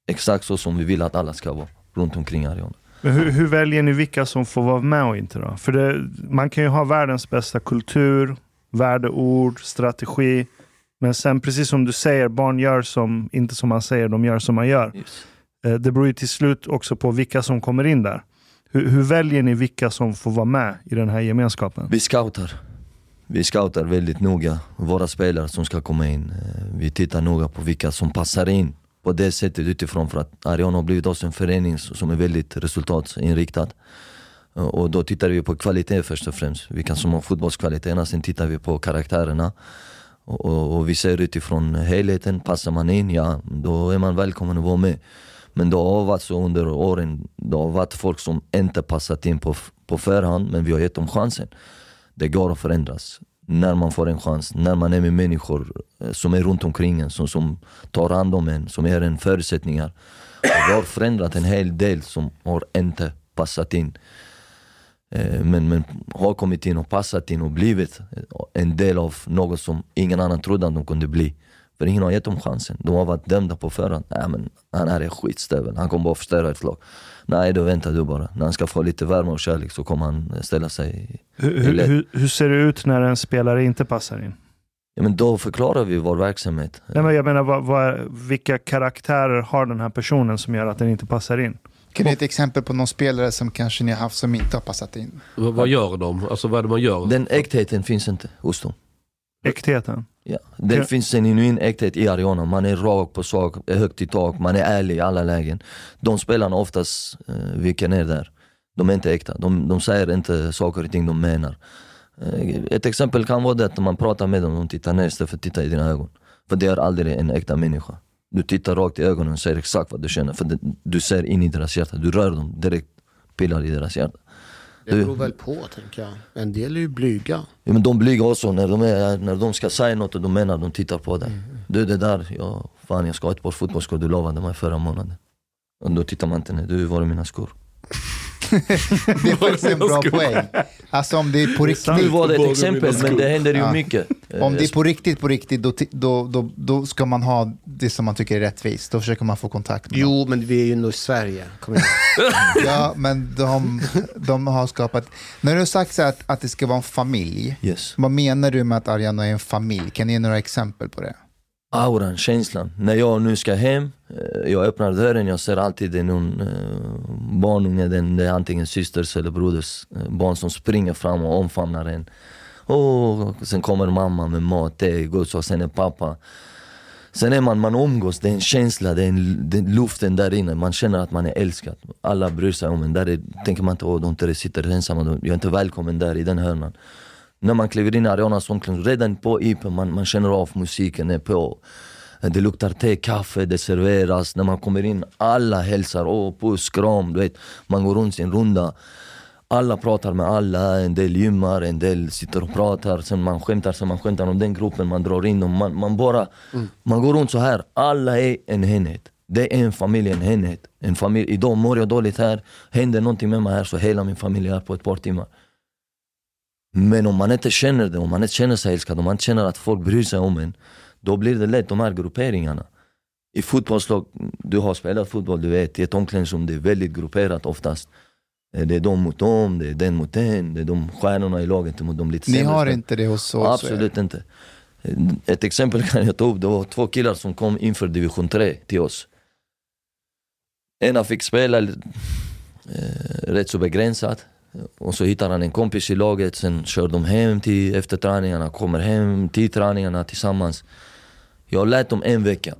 exakt så som vi vill att alla ska vara runt omkring Ariana. Men hur, hur väljer ni vilka som får vara med och inte då? För det, man kan ju ha världens bästa kultur, värdeord, strategi. Men sen precis som du säger, barn gör som, inte som man säger, de gör som man gör. Eh, Det beror ju till slut också på vilka som kommer in där. Hur, hur väljer ni vilka som får vara med i den här gemenskapen? Vi scoutar. Vi scoutar väldigt noga våra spelare som ska komma in. Eh, Vi tittar noga på vilka som passar in på det sättet utifrån för att Arion har blivit också en förening som är väldigt resultatinriktad. Eh, och då tittar vi på kvalitet först och främst, vilka som har fotbollskvaliteterna, sen tittar vi på karaktärerna. Och, och, och vi ser utifrån helheten, passar man in, ja då är man välkommen att vara med. Men det har varit så under åren, det har varit folk som inte passat in på, på förhand, men vi har gett dem chansen. Det går att förändras. När man får en chans, när man är med människor eh, som är runt omkring en, som, som tar hand om en, som ger en förutsättningar. Och har förändrat en hel del som har inte passat in. Eh, men, men har kommit in och passat in och blivit en del av något som ingen annan trodde att de kunde bli. För ingen har gett dem chansen. De har varit dömda på förhand. Nej men han här är skitstövel, han kommer bara förstöra ett lag. Nej då väntar du bara. När han ska få lite värme och kärlek så kommer han ställa sig Hur, i hur, led. hur, hur ser det ut när en spelare inte passar in? Ja, men då förklarar vi vår verksamhet. Nej, men jag menar, vad, vad, vilka karaktärer har den här personen som gör att den inte passar in? Kan du ge ett exempel på någon spelare som kanske ni har haft som inte har passat in? V- vad gör de? Alltså vad är det man gör? Den äktheten finns inte hos dem. Äktheten? Ja. Det Ja. finns en genuin äkthet i Ariana, man är rak på sak, är högt i tak, man är ärlig i alla lägen. De spelarna oftast eh, viker ner där. De är inte äkta, de, de säger inte saker och ting de menar. Eh, ett exempel kan vara det att man pratar med dem, de tittar ner istället för att titta i dina ögon. För det är aldrig en äkta människa. Du tittar rakt i ögonen och säger exakt vad du känner, för det, du ser in i deras hjärta, du rör dem direkt, pillar i deras hjärta. Det beror väl på, tänker jag. En del är ju blyga. Ja, men de blyga också, när de, är, när de ska säga något och de menar, de tittar på dig. Du det där, ja, fan jag ska ha ett par fotbollsskor du lovade mig förra månaden. Och då tittar man inte du var är mina skor? Det är faktiskt en bra poäng. Alltså om det är på riktigt. Nu var det ett exempel, men det händer ju Ja. mycket. Om det är på riktigt, på riktigt, då, då, då, då ska man ha det som man tycker är rättvist. Då försöker man få kontakt med dem. Jo, men vi är ju nog i Sverige. Kom igen. Ja, men de, de har skapat... När du har sagt så att, att det ska vara en familj, Yes. vad menar du med att Ariana är en familj? Kan du ge några exempel på det? Auran, känslan. När jag nu ska hem, eh, jag öppnar dörren, jag ser alltid det är någon barnunge, det är antingen systers eller broders eh, barn som springer fram och omfamnar en. Och sen kommer mamma med mat, te, gods och sen är pappa. Sen är man, man umgås, det är en känsla, det är, en, det är luften där inne, man känner att man är älskad. Alla bryr sig om en, där är, tänker man inte åh de tre sitter ensamma, jag är inte välkommen där i den hörnan. När man kliver in i Arianas omklädningsrum, redan på IPen, man, man känner av musiken är på. Det luktar te, kaffe, det serveras. När man kommer in, alla hälsar, åh puss, kram, du vet. Man går runt sin runda. Alla pratar med alla, en del gymmar, en del sitter och pratar. Sen man skämtar, sen man skämtar om den gruppen, man drar in dem. Man, man bara, man går runt så här. Alla är en enhet. Det är en familj, en enhet. En familj. Idag mår jag dåligt här, händer någonting med mig här så hela min familj är här på ett par timmar. Men om man inte känner det, om man inte känner sig älskad, om man inte känner att folk bryr sig om en, då blir det lätt de här grupperingarna. I fotbollslag, du har spelat fotboll, du vet, i ett omklädningsrum det är väldigt grupperat oftast. Eh, Det är de mot dem, det är den mot den, det är de stjärnorna i laget mot de lite Ni sämre har spelarna. inte det hos oss? Absolut inte. Ett exempel kan jag ta upp, det var två killar som kom inför division 3 till oss. Ena fick spela eh, rätt så begränsat, och så hittar han en kompis i laget, sen kör de hem till, efter träningarna, kommer hem till träningarna tillsammans. Jag lät dem en vecka.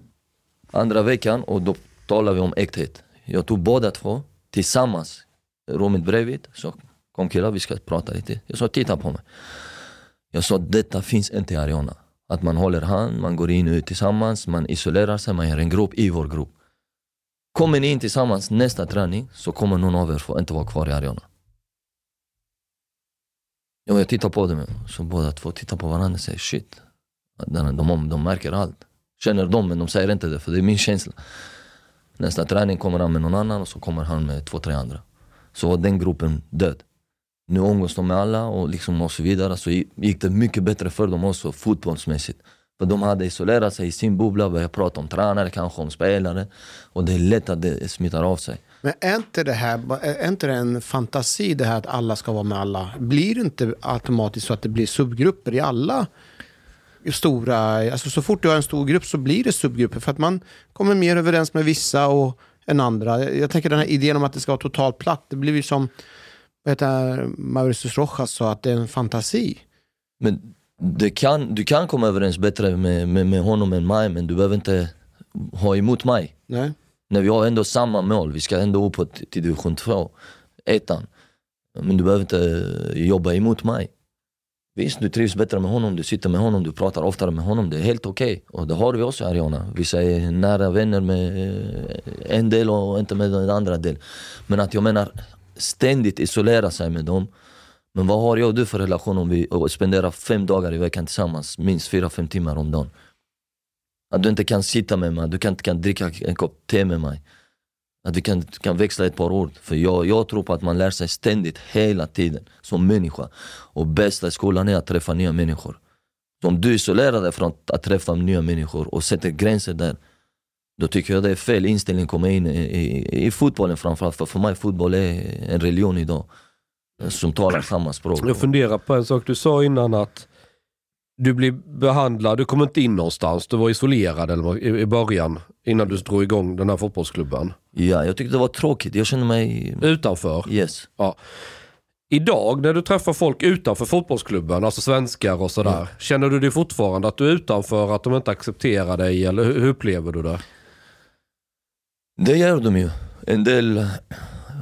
Andra veckan, och då talar vi om äkthet. Jag tog båda två tillsammans, rummet bredvid, så kom killar vi ska prata lite. Jag sa titta på mig. Jag sa detta finns inte i Ariana. Att man håller hand, man går in och ut tillsammans, man isolerar sig, man gör en grupp i vår grupp. Kommer ni in tillsammans nästa träning så kommer någon av er få inte vara kvar i Ariana. Och jag tittar på dem, så båda två tittar på varandra och säger shit. De, de, de märker allt. Känner dem, men de säger inte det för det är min känsla. Nästa träning kommer han med någon annan och så kommer han med två, tre andra. Så var den gruppen död. Nu umgås de med alla och, liksom och så vidare. Så gick det mycket bättre för dem också fotbollsmässigt. För de hade isolerat sig i sin bubbla, börjat prata om tränare, kanske om spelare. Och det är lätt att det smittar av sig. Men är inte det här är inte det en fantasi det här att alla ska vara med alla? Blir det inte automatiskt så att det blir subgrupper i alla stora, alltså så fort du har en stor grupp så blir det subgrupper för att man kommer mer överens med vissa och än andra. Jag tänker den här idén om att det ska vara totalt platt, det blir ju som heter Mauricio Rojas sa, att det är en fantasi. Men det kan, du kan komma överens bättre med, med, med honom än mig men du behöver inte ha emot mig. Nej. När vi har ändå samma mål, vi ska ändå uppåt till division 2, ettan. Men du behöver inte eh, jobba emot mig. Visst, du trivs bättre med honom, du sitter med honom, du pratar oftare med honom. Det är helt okej. Och det har vi också i Ariana. Vissa är nära vänner med eh, en del och inte med den andra delen. Men att jag menar ständigt isolera sig med dem. Men vad har jag och du för relation om vi spenderar fem dagar i veckan tillsammans, minst fyra, fem timmar om dagen? Att du inte kan sitta med mig, du kan inte kan dricka en kopp te med mig. Att vi kan, kan växla ett par ord. För jag, jag tror på att man lär sig ständigt, hela tiden, som människa. Och bästa i skolan är att träffa nya människor. Så om du isolerar dig från att träffa nya människor och sätter gränser där, då tycker jag det är fel inställning att komma in i, i, i fotbollen framförallt. För för mig fotboll är en religion idag. Som talar samma språk. Jag funderar på en sak. Du sa innan att du blir behandlad, du kom inte in någonstans, du var isolerad eller, i, i början innan du drog igång den här fotbollsklubben. Ja, jag tyckte det var tråkigt. Jag kände mig... Utanför? Yes. Ja. Idag när du träffar folk utanför fotbollsklubben, alltså svenskar och sådär. Känner du dig fortfarande att du är utanför, att de inte accepterar dig eller hur, upplever du det? Det gör de ju. En del,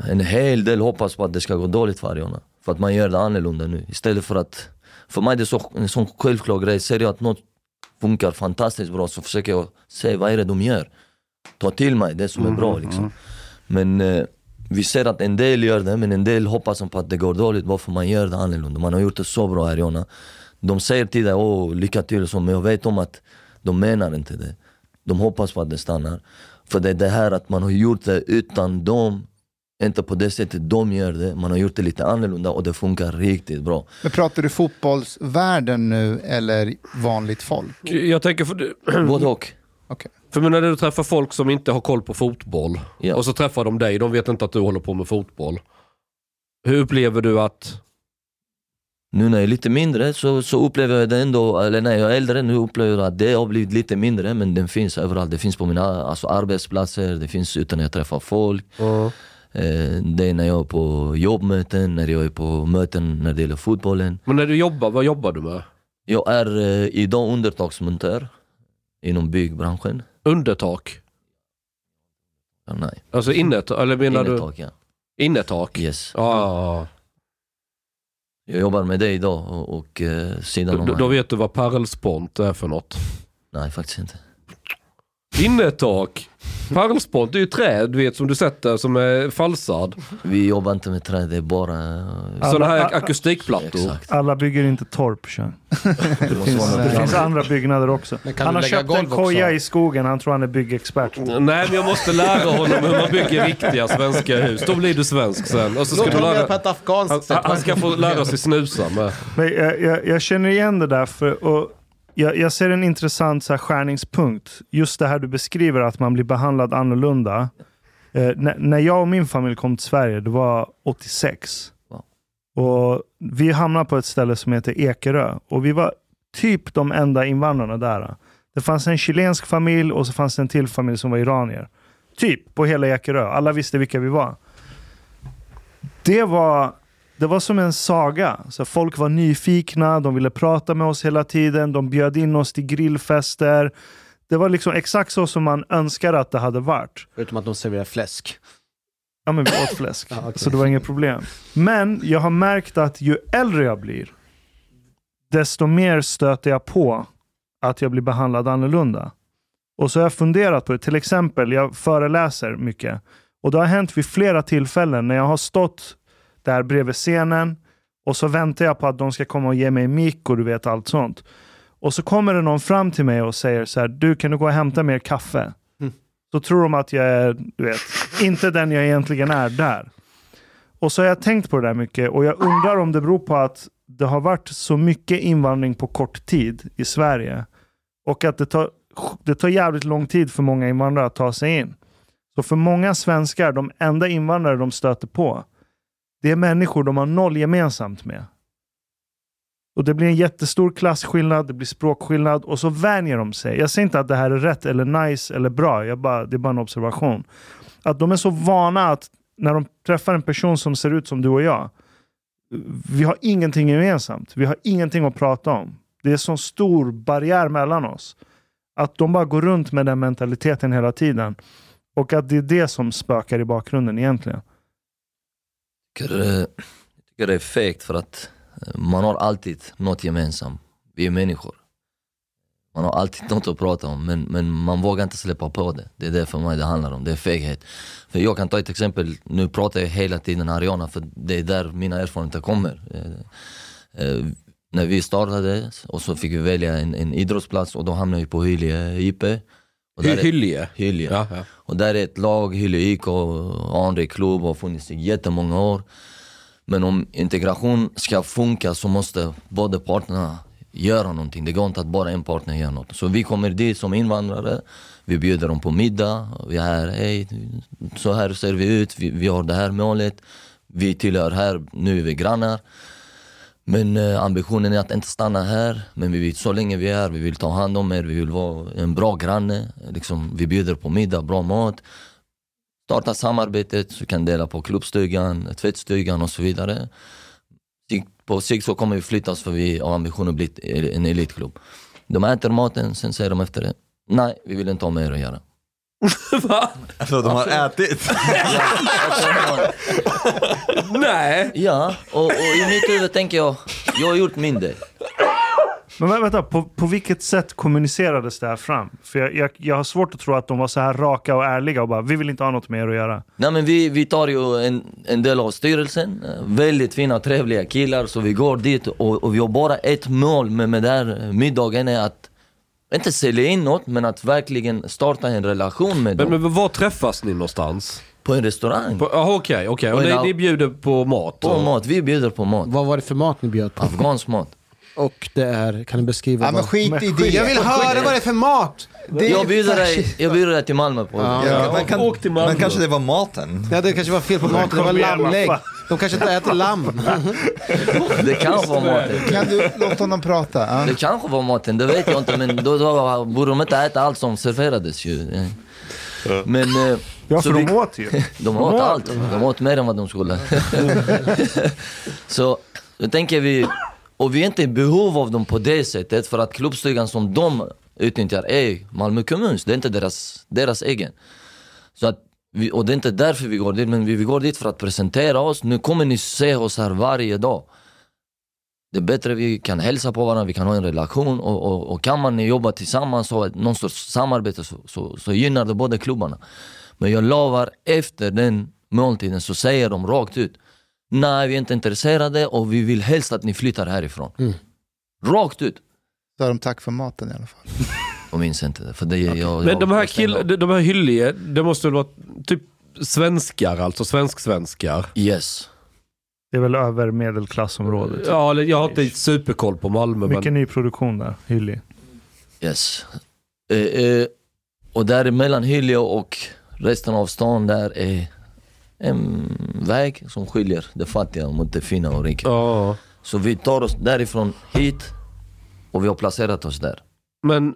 en hel del hoppas på att det ska gå dåligt för Ariana. För att man gör det annorlunda nu. Istället för att, för mig är det så, en sån självklar grej. Ser jag att något funkar fantastiskt bra så försöker jag se vad är det de gör. Ta till mig det som är bra liksom. Men eh, vi ser att en del gör det, men en del hoppas på att det går dåligt varför man gör det annorlunda. Man har gjort det så bra Ariana. De säger till dig åh lycka till och så, men jag vet om att de menar inte det. De hoppas på att det stannar. För det är det här att man har gjort det utan dem, inte på det sättet de gör det. Man har gjort det lite annorlunda och det funkar riktigt bra. Men pratar du fotbollsvärlden nu eller vanligt folk? Jag tänker för, Både och. Okej. för när du träffar folk som inte har koll på fotboll Ja. och så träffar de dig, de vet inte att du håller på med fotboll. Hur upplever du att Nu när jag är lite mindre så, så upplever jag det ändå, eller när jag är äldre nu upplever jag att det har blivit lite mindre men den finns överallt. Det finns på mina alltså arbetsplatser, det finns ute när jag träffar folk. Eh, det är när jag är på jobbmöten, när jag är på möten när det gäller fotbollen. Men när du jobbar, vad jobbar du med? Jag är eh, idag undertaksmontör inom byggbranschen. Undertak? Ja, nej, Alltså innertak, eller menar innertak ja. du innertak? Yes. Ja, ja, Jag jobbar med det idag och, och eh, sidan ja. om Då, vet du vad pärlspont är för något. Nej faktiskt inte. Innertak? Pärlspont, det är ju träd du vet som du sätter som är falsad. Vi jobbar inte med träd, det är bara... Sådana här akustikplattor. Exakt. Alla bygger inte torp, Sean. Det något Det finns andra byggnader också. Men kan Han du har lägga köpt en golv också? koja i skogen, han tror han är byggexpert. Nej men jag måste lära honom hur man bygger riktiga svenska hus. Då blir du svensk sen. Och så ska Låt du honom göra på lära... ett afghanskt Han, sätt. han ska få lära sig snusa med. Men jag, jag, jag känner igen det där, för, och jag, jag ser en intressant så här, skärningspunkt. Just det här du beskriver, att man blir behandlad annorlunda. Eh, när, när jag och min familj kom till Sverige, det var 86. Och Vi hamnade på ett ställe som heter Ekerö. Och vi var typ de enda invandrarna där. Det fanns en chilensk familj och så fanns det en till familj som var iranier. Typ på hela Ekerö. Alla visste vilka vi var. Det var, det var som en saga. Så folk var nyfikna, de ville prata med oss hela tiden, de bjöd in oss till grillfester. Det var liksom exakt så som man önskar att det hade varit. Förutom att de serverar fläsk. Ja, men vi åt fläsk. Ja, okej. Så det var inget problem. Men jag har märkt att ju äldre jag blir, desto mer stöter jag på att jag blir behandlad annorlunda. Och så har jag funderat på det. Till exempel, jag föreläser mycket. Och det har hänt vid flera tillfällen när jag har stått där bredvid scenen och så väntar jag på att de ska komma och ge mig mick och du vet allt sånt. Och så kommer det någon fram till mig och säger så här, du kan du gå och hämta mer kaffe? Så tror de att jag är, du vet, inte den jag egentligen är där. Och så har jag tänkt på det där mycket och jag undrar om det beror på att det har varit så mycket invandring på kort tid i Sverige. Och att det tar, det tar jävligt lång tid för många invandrare att ta sig in. Så för många svenskar, de enda invandrare de stöter på, det är människor de har noll gemensamt med. Och det blir en jättestor klasskillnad, det blir språkskillnad och så vänjer de sig. Jag säger inte att det här är rätt eller nice eller bra, jag bara, det är bara en observation. Att de är så vana att när de träffar en person som ser ut som du och jag, vi har ingenting gemensamt. Vi har ingenting att prata om. Det är en så stor barriär mellan oss. Att de bara går runt med den mentaliteten hela tiden. Och att det är det som spökar i bakgrunden egentligen tycker, eh, jag tycker det är fegt för att eh, man har alltid något gemensamt. Vi är människor. Man har alltid något att prata om men, men man vågar inte släppa på det. Det är det för mig det handlar om, det är feghet. För jag kan ta ett exempel, nu pratar jag hela tiden Ariana för det är där mina erfarenheter kommer. Eh, eh när vi startade och så fick vi välja en, en idrottsplats och då hamnade vi på Hyllie IP. Är- Hyllie? Hyllie. Ja, ja. Och där är ett lag, Hyllie IK, anrik klubb, har funnits i jättemånga år. Men om integration ska funka så måste båda parterna göra någonting. Det går inte att bara en partner gör något. Så vi kommer dit som invandrare, vi bjuder dem på middag, vi är här, hej, så här ser vi ut, vi, vi har det här målet, vi tillhör här, nu är vi grannar. Men eh, ambitionen är att inte stanna här, men vi vill, så länge vi är här, vi vill ta hand om er, vi vill vara en bra granne. Liksom, vi bjuder på middag, bra mat. Starta samarbetet, så vi kan dela på klubbstugan, tvättstugan och så vidare. På sikt så kommer vi flyttas för vi har ambitionen att bli en elitklubb. De äter maten, sen säger de efter det, nej vi vill inte ha med er att göra. För de har ätit? Nej! Ja, och, och i mitt huvud tänker jag, jag har gjort min del. Men vä- vänta, på, på vilket sätt kommunicerades det här fram? För jag, jag, jag har svårt att tro att de var så här raka och ärliga och bara vi vill inte ha något med er att göra. Nej men vi, vi tar ju en, en del av styrelsen, väldigt fina trevliga killar så vi går dit och, och vi har bara ett mål med, med den här middagen är att inte sälja in något men att verkligen starta en relation med Men, dem. men var träffas ni någonstans? På en restaurang. Jaha okej, okej. Och ni, ni bjuder på mat? På och- mat, vi bjuder på mat. Vad var det för mat ni bjöd på? Afghansk mat. Och det är, kan du beskriva? Ja, men vad- skit i det. Jag vill höra vad det är för mat! Det är Jag bjuder, dig, jag bjuder dig till Malmö på Ja. Ja, men, kan, Åk till Malmö. men kanske det var maten? Ja, det kanske var fel på maten, det var Kom igen, lammlägg. De kanske inte äter lamm. Det kanske var maten. Kan du låta honom prata? Ja. Det kanske var maten, det vet jag inte men då, då borde de inte äta allt som serverades ju. Men... eh, Ja, så för vi- de åt ju. De åt åt. allt, de åt mer än vad de skulle. så då tänker vi, och vi är inte i behov av dem på det sättet för att klubbstugan som de utnyttjar är Malmö kommuns, det är inte deras, deras egen. Så att vi, och det är inte därför vi går dit, men vi, vi går dit för att presentera oss. Nu kommer ni se oss här varje dag. Det är bättre vi kan hälsa på varandra, vi kan ha en relation och, och, och kan man jobba tillsammans och ha någon sorts samarbete så, så, så gynnar det båda klubbarna. Men jag lovar, efter den måltiden så säger de rakt ut Nej, vi är inte intresserade och vi vill helst att ni flyttar härifrån. Rakt ut. Sa de tack för maten i alla fall? Jag minns inte det. För det jag, jag, Men de här, kill, de här Hyllie, det måste väl vara typ svenskar, alltså svensk-svenskar? Yes. Det är väl över medelklassområdet. Ja, jag har inte superkoll på Malmö. Mycket Men... ny produktion där. Hylli. Yes. Eh, eh, och däremellan Hyllie och resten av stan där är en väg som skiljer det fattiga mot det fina och rika. Ja. Så vi tar oss därifrån hit och vi har placerat oss där. Men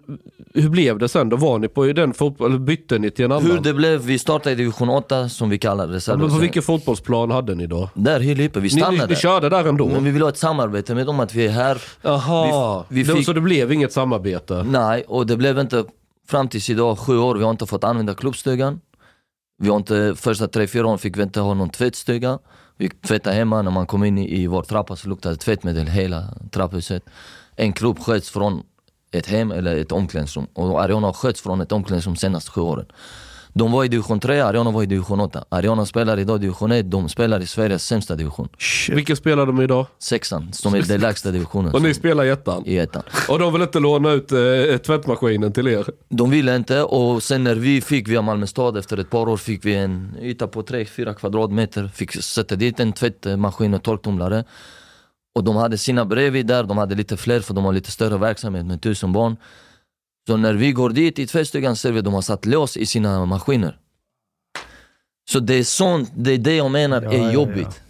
hur blev det sen? Då var ni på den fotboll, eller bytte ni till en annan? Hur det blev, vi startade i division 8 som vi kallar Ja, reserv. men på vilken fotbollsplan hade ni då? Där Hyllie uppe, vi Ni, stannade ni, ni där. körde där ändå? Men vi vill ha ett samarbete med dem, att vi är här. Jaha, Vi- vi fick- så det blev inget samarbete? Nej, och det blev inte fram tills idag, sju år, vi har inte fått använda klubbstugan. Vi har inte, första tre, fyra åren fick vi inte ha någon tvättstuga. Vi tvättade hemma, när man kom in i, i vår trappa så luktade det tvättmedel hela trapphuset. En klubb sköts från ett hem eller ett omklädningsrum. Och Ariana har skötts från ett omklädningsrum senaste sju åren. De var i division 3, Ariana var i division 8. Ariana spelar idag i division 1, de spelar i Sveriges sämsta division. Vilken spelar de idag? Sexan, som är den lägsta divisionen. Och ni spelar i ettan? I ettan. Och de vill inte låna ut eh, tvättmaskinen till er? De ville inte och sen när vi fick via Malmö stad efter ett par år fick vi en yta på 3-4 kvadratmeter. Fick sätta dit en tvättmaskin och torktumlare. Och de hade sina bredvid där, de hade lite fler för de har lite större verksamhet med tusen barn. Så när vi går dit i tvättstugan ser vi att de har satt lås i sina maskiner. Så det är sånt, det är det jag menar Ja, är ja, ja. jobbigt.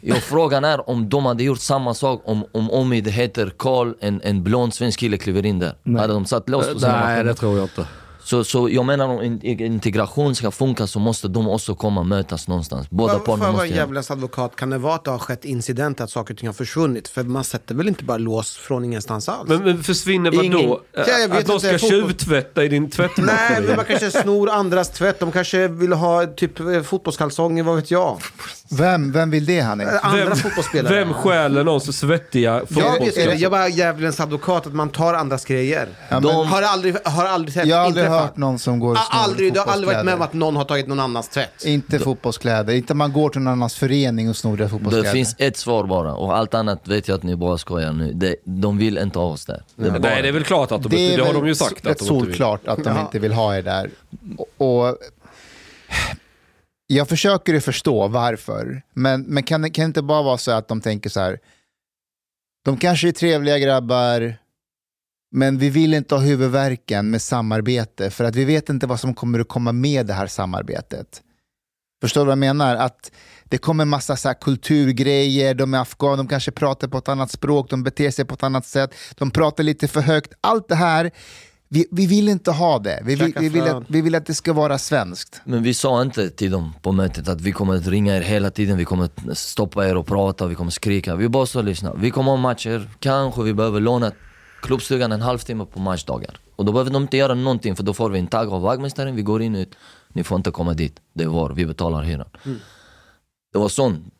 Ja, frågan är om de hade gjort samma sak om, om Omid heter Karl, en, en blond svensk kille kliver in där. Nej. Hade de satt lås på sina Nej, maskiner? det tror jag inte. Så, så jag menar om in- integration ska funka så måste de också komma och mötas någonstans. Båda får parterna måste göra. djävulens advokat? Kan det vara att det har skett incidenter, att saker och ting har försvunnit? För man sätter väl inte bara lås från ingenstans alls? Men, men försvinner vad Ingen- då? Ja, jag vet Att de inte, ska fotboll- tjuvtvätta i din tvättmaskin? Nej, men man kanske snor andras tvätt. De kanske vill ha typ eh, fotbollskalsonger, vad vet jag? Vem, vem vill det Hanni? Eh, Andra Vem- fotbollsspelare. Vem stjäler någons svettiga Jag, vet, fotbollsskor? jag var djävulens advokat, att man tar andras grejer. Ja, men, De- Har aldrig, har aldrig sett, jag har aldrig hört någon som går och aldrig, du har aldrig varit med om att någon har tagit någon annans tvätt? Inte fotbollskläder, inte man går till någon annans förening och snor deras fotbollskläder. Det finns ett svar bara och allt annat vet jag att ni bara skojar nu. Det, de vill inte ha oss där. Det är bara- Nej, det är väl klart att de det inte... är Det har de ju sagt de inte vill. solklart att de Ja. inte vill ha er där. Och, och jag försöker ju förstå varför, men, men kan, det- kan det inte bara vara så att de tänker så här, de kanske är trevliga grabbar, men vi vill inte ha huvudvärken med samarbete, för att vi vet inte vad som kommer att komma med det här samarbetet. Förstår du vad jag menar? Att det kommer massa så här kulturgrejer, de är afghaner, de kanske pratar på ett annat språk, de beter sig på ett annat sätt, de pratar lite för högt. Allt det här, vi, vi vill inte ha det. Vi vill, Käka vi, vill att, vi vill att det ska vara svenskt. Men vi sa inte till dem på mötet att vi kommer att ringa er hela tiden, vi kommer att stoppa er och prata, vi kommer att skrika. Vi bara så lyssna. Vi kommer ha matcher, kanske vi behöver låna klubbstugan en halvtimme på matchdagar. Och då behöver de inte göra någonting för då får vi en tagg av vaktmästaren, vi går in ut. Ni får inte komma dit, det är vår, vi betalar hyran. Det var sånt.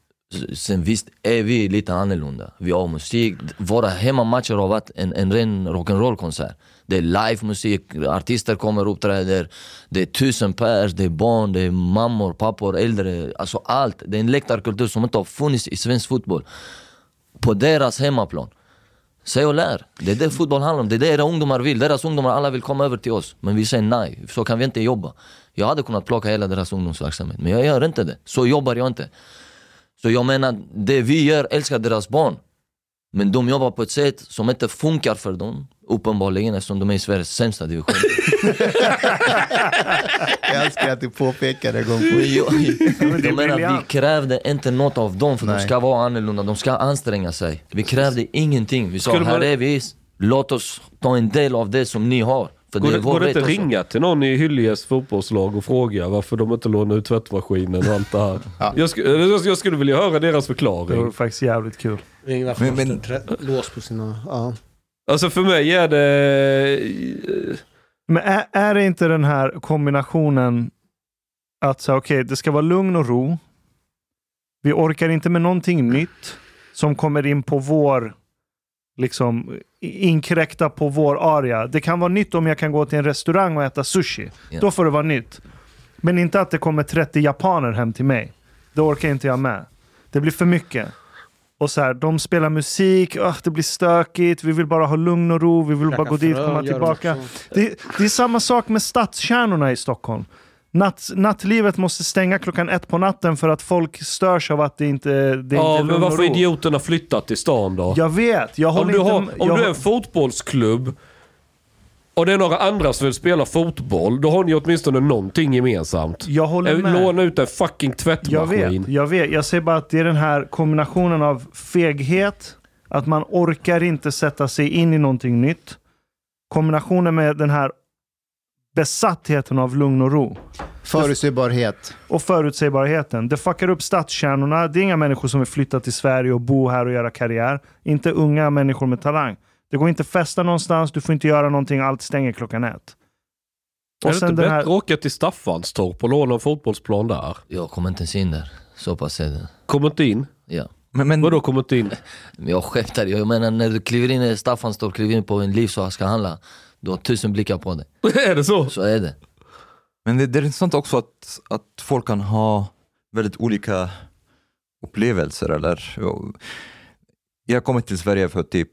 Sen visst är vi lite annorlunda. Vi har musik, våra hemmamatcher har varit en, en ren rock'n'roll-konsert. Det är livemusik, artister kommer och uppträder, det är tusen pers, det är barn, det är mammor, pappor, äldre, alltså allt. Det är en läktarkultur som inte har funnits i svensk fotboll. På deras hemmaplan. Säg och lär. Det är det fotboll handlar om. Det är det era ungdomar vill. Deras ungdomar alla vill komma över till oss. Men vi säger nej. Så kan vi inte jobba. Jag hade kunnat plocka hela deras ungdomsverksamhet. Men jag gör inte det. Så jobbar jag inte. Så jag menar, det vi gör älskar deras barn. Men de jobbar på ett sätt som inte funkar för dem. Uppenbarligen eftersom de är i Sveriges sämsta division. Jag älskar att du påpekar det gång på Men jag, det menar, vi krävde inte något av dem för de Nej. ska vara annorlunda, de ska anstränga sig. Vi krävde ingenting. Vi sa, Skulle man- här är vi, låt oss ta en del av det som ni har. För Går det det, går det inte också. ringa till någon i Hyllies fotbollslag och fråga varför de inte lånar ut tvättmaskinen och allt det här? Ja. Jag, skulle, jag, jag skulle vilja höra deras Det förklaring. var faktiskt jävligt kul. Ring varför Men- men, men- men... lås på sina... Ja. Alltså för mig är det... Men är, är det inte den här kombinationen att säga okej, det ska vara lugn och ro. Vi orkar inte med någonting nytt som kommer in på vår liksom inkräkta på vår area. Det kan vara nytt om jag kan gå till en restaurang och äta sushi. Ja. Då får det vara nytt. Men inte att det kommer 30 japaner hem till mig. Det orkar inte jag med. Det blir för mycket. Och så här, de spelar musik, öh, det blir stökigt, vi vill bara ha lugn och ro, vi vill bara gå dit, frön, komma tillbaka. Det, det är samma sak med stadskärnorna i Stockholm. Natt, nattlivet måste stänga klockan ett på natten för att folk störs av att det inte det är Ja, inte men lugn varför och ro. idioterna flyttat till stan då? Jag vet, jag om håller du, inte... har, om jag, du är en fotbollsklubb och det är några andra som vill spela fotboll, då har ni åtminstone någonting gemensamt. jag håller Eh, med. Låna ut en fucking Jag tvättmaskin. vet, jag vet. Jag säger bara att det är den här kombinationen av feghet, att man orkar inte sätta sig in i någonting nytt. Kombinationen med den här besattheten av lugn och ro. Förutsägbarhet. Och förutsägbarheten. Det fuckar upp stadskärnorna. Det är inga människor som vill flytta till Sverige och bo här och göra karriär. Inte unga människor med talang. Det går inte att festa någonstans, du får inte göra någonting, allt stänger klockan ett. är Och det sen inte den bättre här... att åka till Staffanstorp och låna en fotbollsplan där? Jag kommer inte ens in där. Så pass är det. Kommer inte in? Ja. Men, men, Vadå kommer inte in? Jag skämtar, jag menar när du kliver in i Staffanstorp, kliver in på en liv och ska handla. Du har tusen blickar på dig. är det så? Så är det. men det, det är intressant också att, att folk kan ha väldigt olika upplevelser. Eller, jag kom till Sverige för typ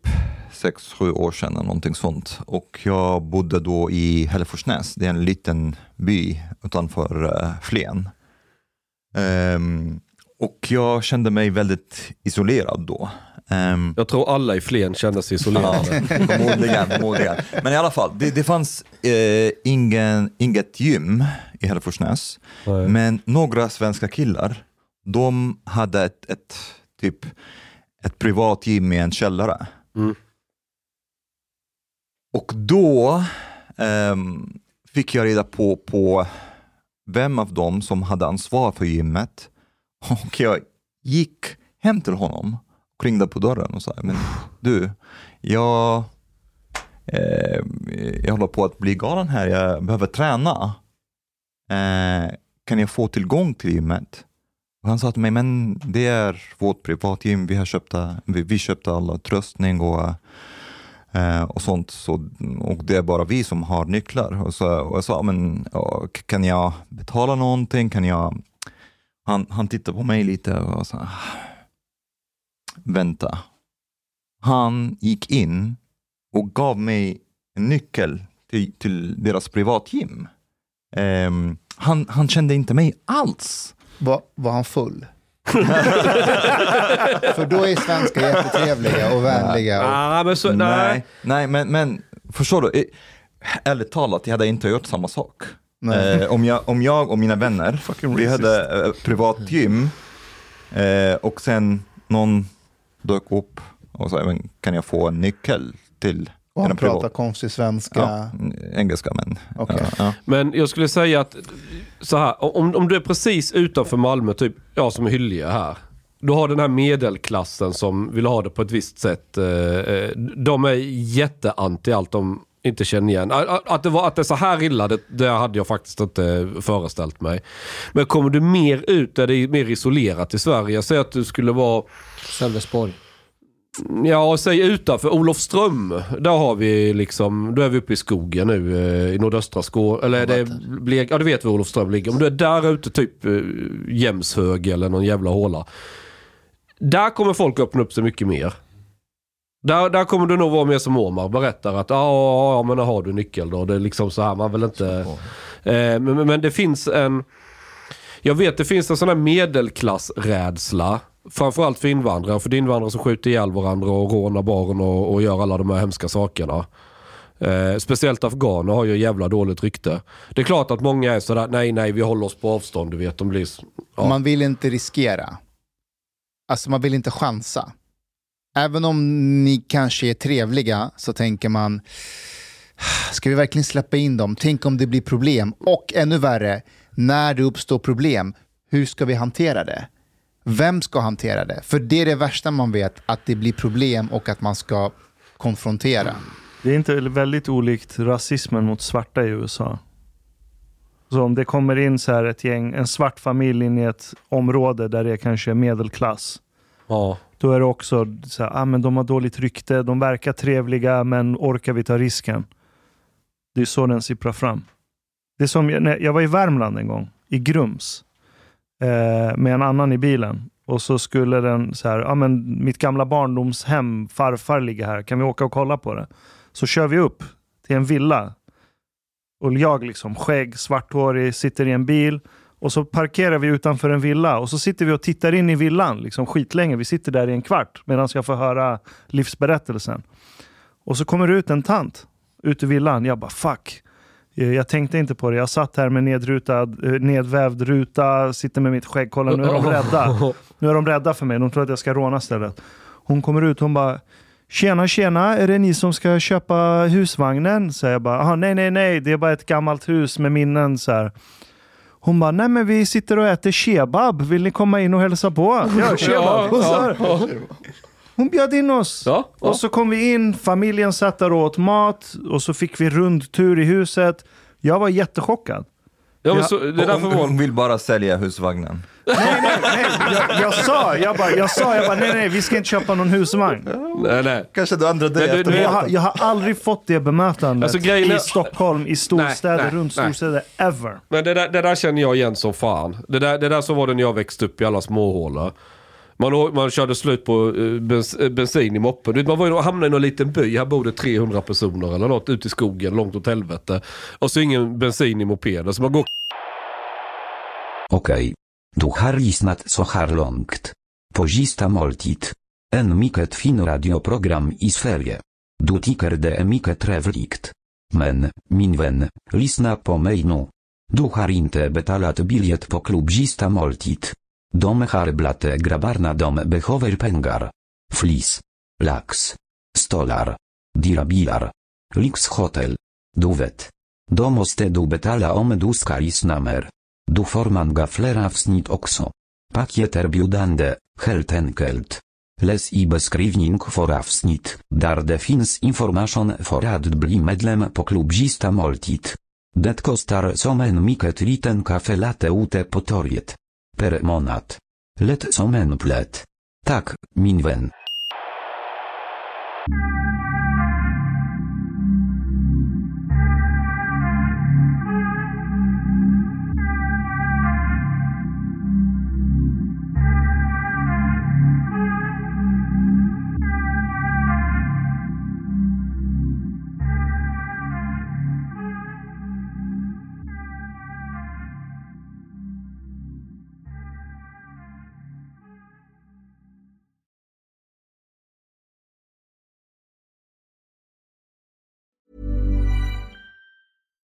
6-7 år sedan, eller någonting sånt. Och jag bodde då i Hälleforsnäs, det är en liten by utanför uh, Flen. Ehm, och jag kände mig väldigt isolerad då. Ehm, Jag tror alla i Flen kände sig Ja, isolerade. förmodligen, förmodligen. Men i alla fall, det, det fanns eh, ingen, inget gym i Hälleforsnäs. Men några svenska killar, de hade ett, ett, typ, ett privat gym i en källare. Mm. Och då ehm, fick jag reda på, på vem av dem som hade ansvar för gymmet. Och jag gick hem till honom och ringde på dörren och sa, men du, jag, eh, jag håller på att bli galen här, jag behöver träna. Eh, kan jag få tillgång till gymmet? Och han sa till mig, men det är vårt privatgym, vi, har köpta, vi, vi köpte all tröstning och, eh, och sånt, så, och det är bara vi som har nycklar. Och, så, och jag sa, men kan jag betala någonting? Kan jag... Han, han tittade på mig lite och sa, vänta. Han gick in och gav mig en nyckel till, till deras privatgym. Ehm, han, han kände inte mig alls. Var, var han full? För då är svenskar jättetrevliga och vänliga. Och, Ah, men så, nej. Nej, men, men förstår du? Ärligt talat, jag hade inte gjort samma sak. Eh, om, jag, om jag och mina vänner, vi hade eh, privat gym eh, och sen någon dök upp och sa, "Men kan jag få en nyckel till och han privat? pratar konstig svenska. Ja, engelska men. Okej. Ja, ja. Men jag skulle säga att så här, om, om du är precis utanför Malmö, typ jag som Hyllie här. Du har den här medelklassen som vill ha det på ett visst sätt. Eh, eh, de är jätteanti allt de inte känner igen. Att- Att det, var, att det är så här illa, det, det hade jag faktiskt inte föreställt mig. Men kommer du mer ut där det är mer isolerat i Sverige, säg att du skulle vara Sölvesborg. Ja, säg utanför Olofström. Där har vi liksom, då är vi uppe i skogen nu eh, i nordöstra Skåne. Eller är det, Blek- ja du vet var Olofström ligger. Om du är där ute typ eh, Jämshög eller någon jävla håla. Där kommer folk öppna upp sig mycket mer. Där, där kommer du nog vara mer som Omar berättar att ja, ja men har du nyckel då. Det är liksom så här, man vill inte... Eh, men, men- men det finns en... Jag vet det finns en sån här medelklassrädsla. Framförallt för invandrare. För det är invandrare som skjuter ihjäl varandra och rånar barn och, och gör alla de här hemska sakerna. Eh, speciellt afghaner har ju jävla dåligt rykte. Det är klart att många är sådär, nej nej vi håller oss på avstånd, du vet. De blir... Ja. Man vill inte riskera. Alltså man vill inte chansa. Även om ni kanske är trevliga så tänker man, ah, ska vi verkligen släppa in dem? Tänk om det blir problem. Och ännu värre, när det uppstår problem, hur ska vi hantera det? Vem ska hantera det? För det är det värsta man vet, att det blir problem och att man ska konfrontera. Det är inte väldigt olikt rasismen mot svarta i USA. Så om det kommer in så här ett gäng, en svart familj in i ett område där det är kanske är medelklass. Ja. Då är det också så här, ah, men de har dåligt rykte, de verkar trevliga, men orkar vi ta risken? Det är så den sipprar fram. Det är som, jag, var i Värmland en gång, i Grums, eh, med en annan i bilen. Och så skulle den så här, ah, men mitt gamla barndomshem, farfar ligger här, kan vi åka och kolla på det? Så kör vi upp till en villa. Och jag liksom, skägg, svarthårig, sitter i en bil. Och så parkerar vi utanför en villa och så sitter vi och tittar in i villan liksom skitlänge. Vi sitter där i en kvart medan jag får höra livsberättelsen. Och så kommer det ut en tant ut ur villan. Jag bara fuck. Eh, Jag tänkte inte på det. Jag satt här med nedrutad, eh, nedvävd ruta, sitter med mitt skägg. Kolla, nu är de rädda. Nu är de rädda för mig. De tror att jag ska råna stället. Hon kommer ut hon bara Tjena, tjena, är det ni som ska köpa husvagnen? Så jag bara, "Aha, nej, nej, nej, det är bara ett gammalt hus med minnen. Så här. Hon bara, nej men vi sitter och äter kebab, vill ni komma in och hälsa på? Ja, kebab. Och så här. Hon bjöd in oss. Och så kom vi in, familjen satt där och åt mat och så fick vi rundtur i huset. Jag var jättechockad. Ja, men så, det är därför hon, hon vill bara sälja husvagnen. Nej, jag, jag sa, jag bara, jag sa, jag bara, nej, nej, vi ska inte köpa någon husvagn. Nej, nej. Kanske du andra dig efter Jag har, jag har aldrig fått det bemötandet Alltså, grejen i Stockholm, i storstäder, Nej, nej, runt nej. storstäder, ever. Men det där, det där känner jag igen som fan. Det där, det där så var det när jag växte upp i alla småhålor. Man, man körde slut på eh, bens, eh, bensin i moppen. Vet, Man var ju, hamnade i någon liten by, här bor det 300 personer eller något ute i skogen, långt åt helvete. Och så ingen bensin i mopeden. Så man går Okej. Du har lyssnat så här långt. På sista måltid. En mycket fin radioprogram i Sverige. Du tycker det är mycket trevligt. Men, min vän, lyssna på mig nu. Du har inte betalat biljett på klubb sista måltid. De har grabarna grabbarna de behöver pengar. Flis. Lax. Stolar. Dirabilar. Lyxhotel. Du vet. Då måste du betala om du ska lyssna mer. Du får gaflera fler avsnitt också. biudande, heltenkelt. helt enkelt. Läs i beskrivning för avsnitt, där det finns information för att bli medlem på klubzista måltid. Det kostar som en mycket liten kafe late ute på torget. Per månad. Lätt som en plätt. Tak, min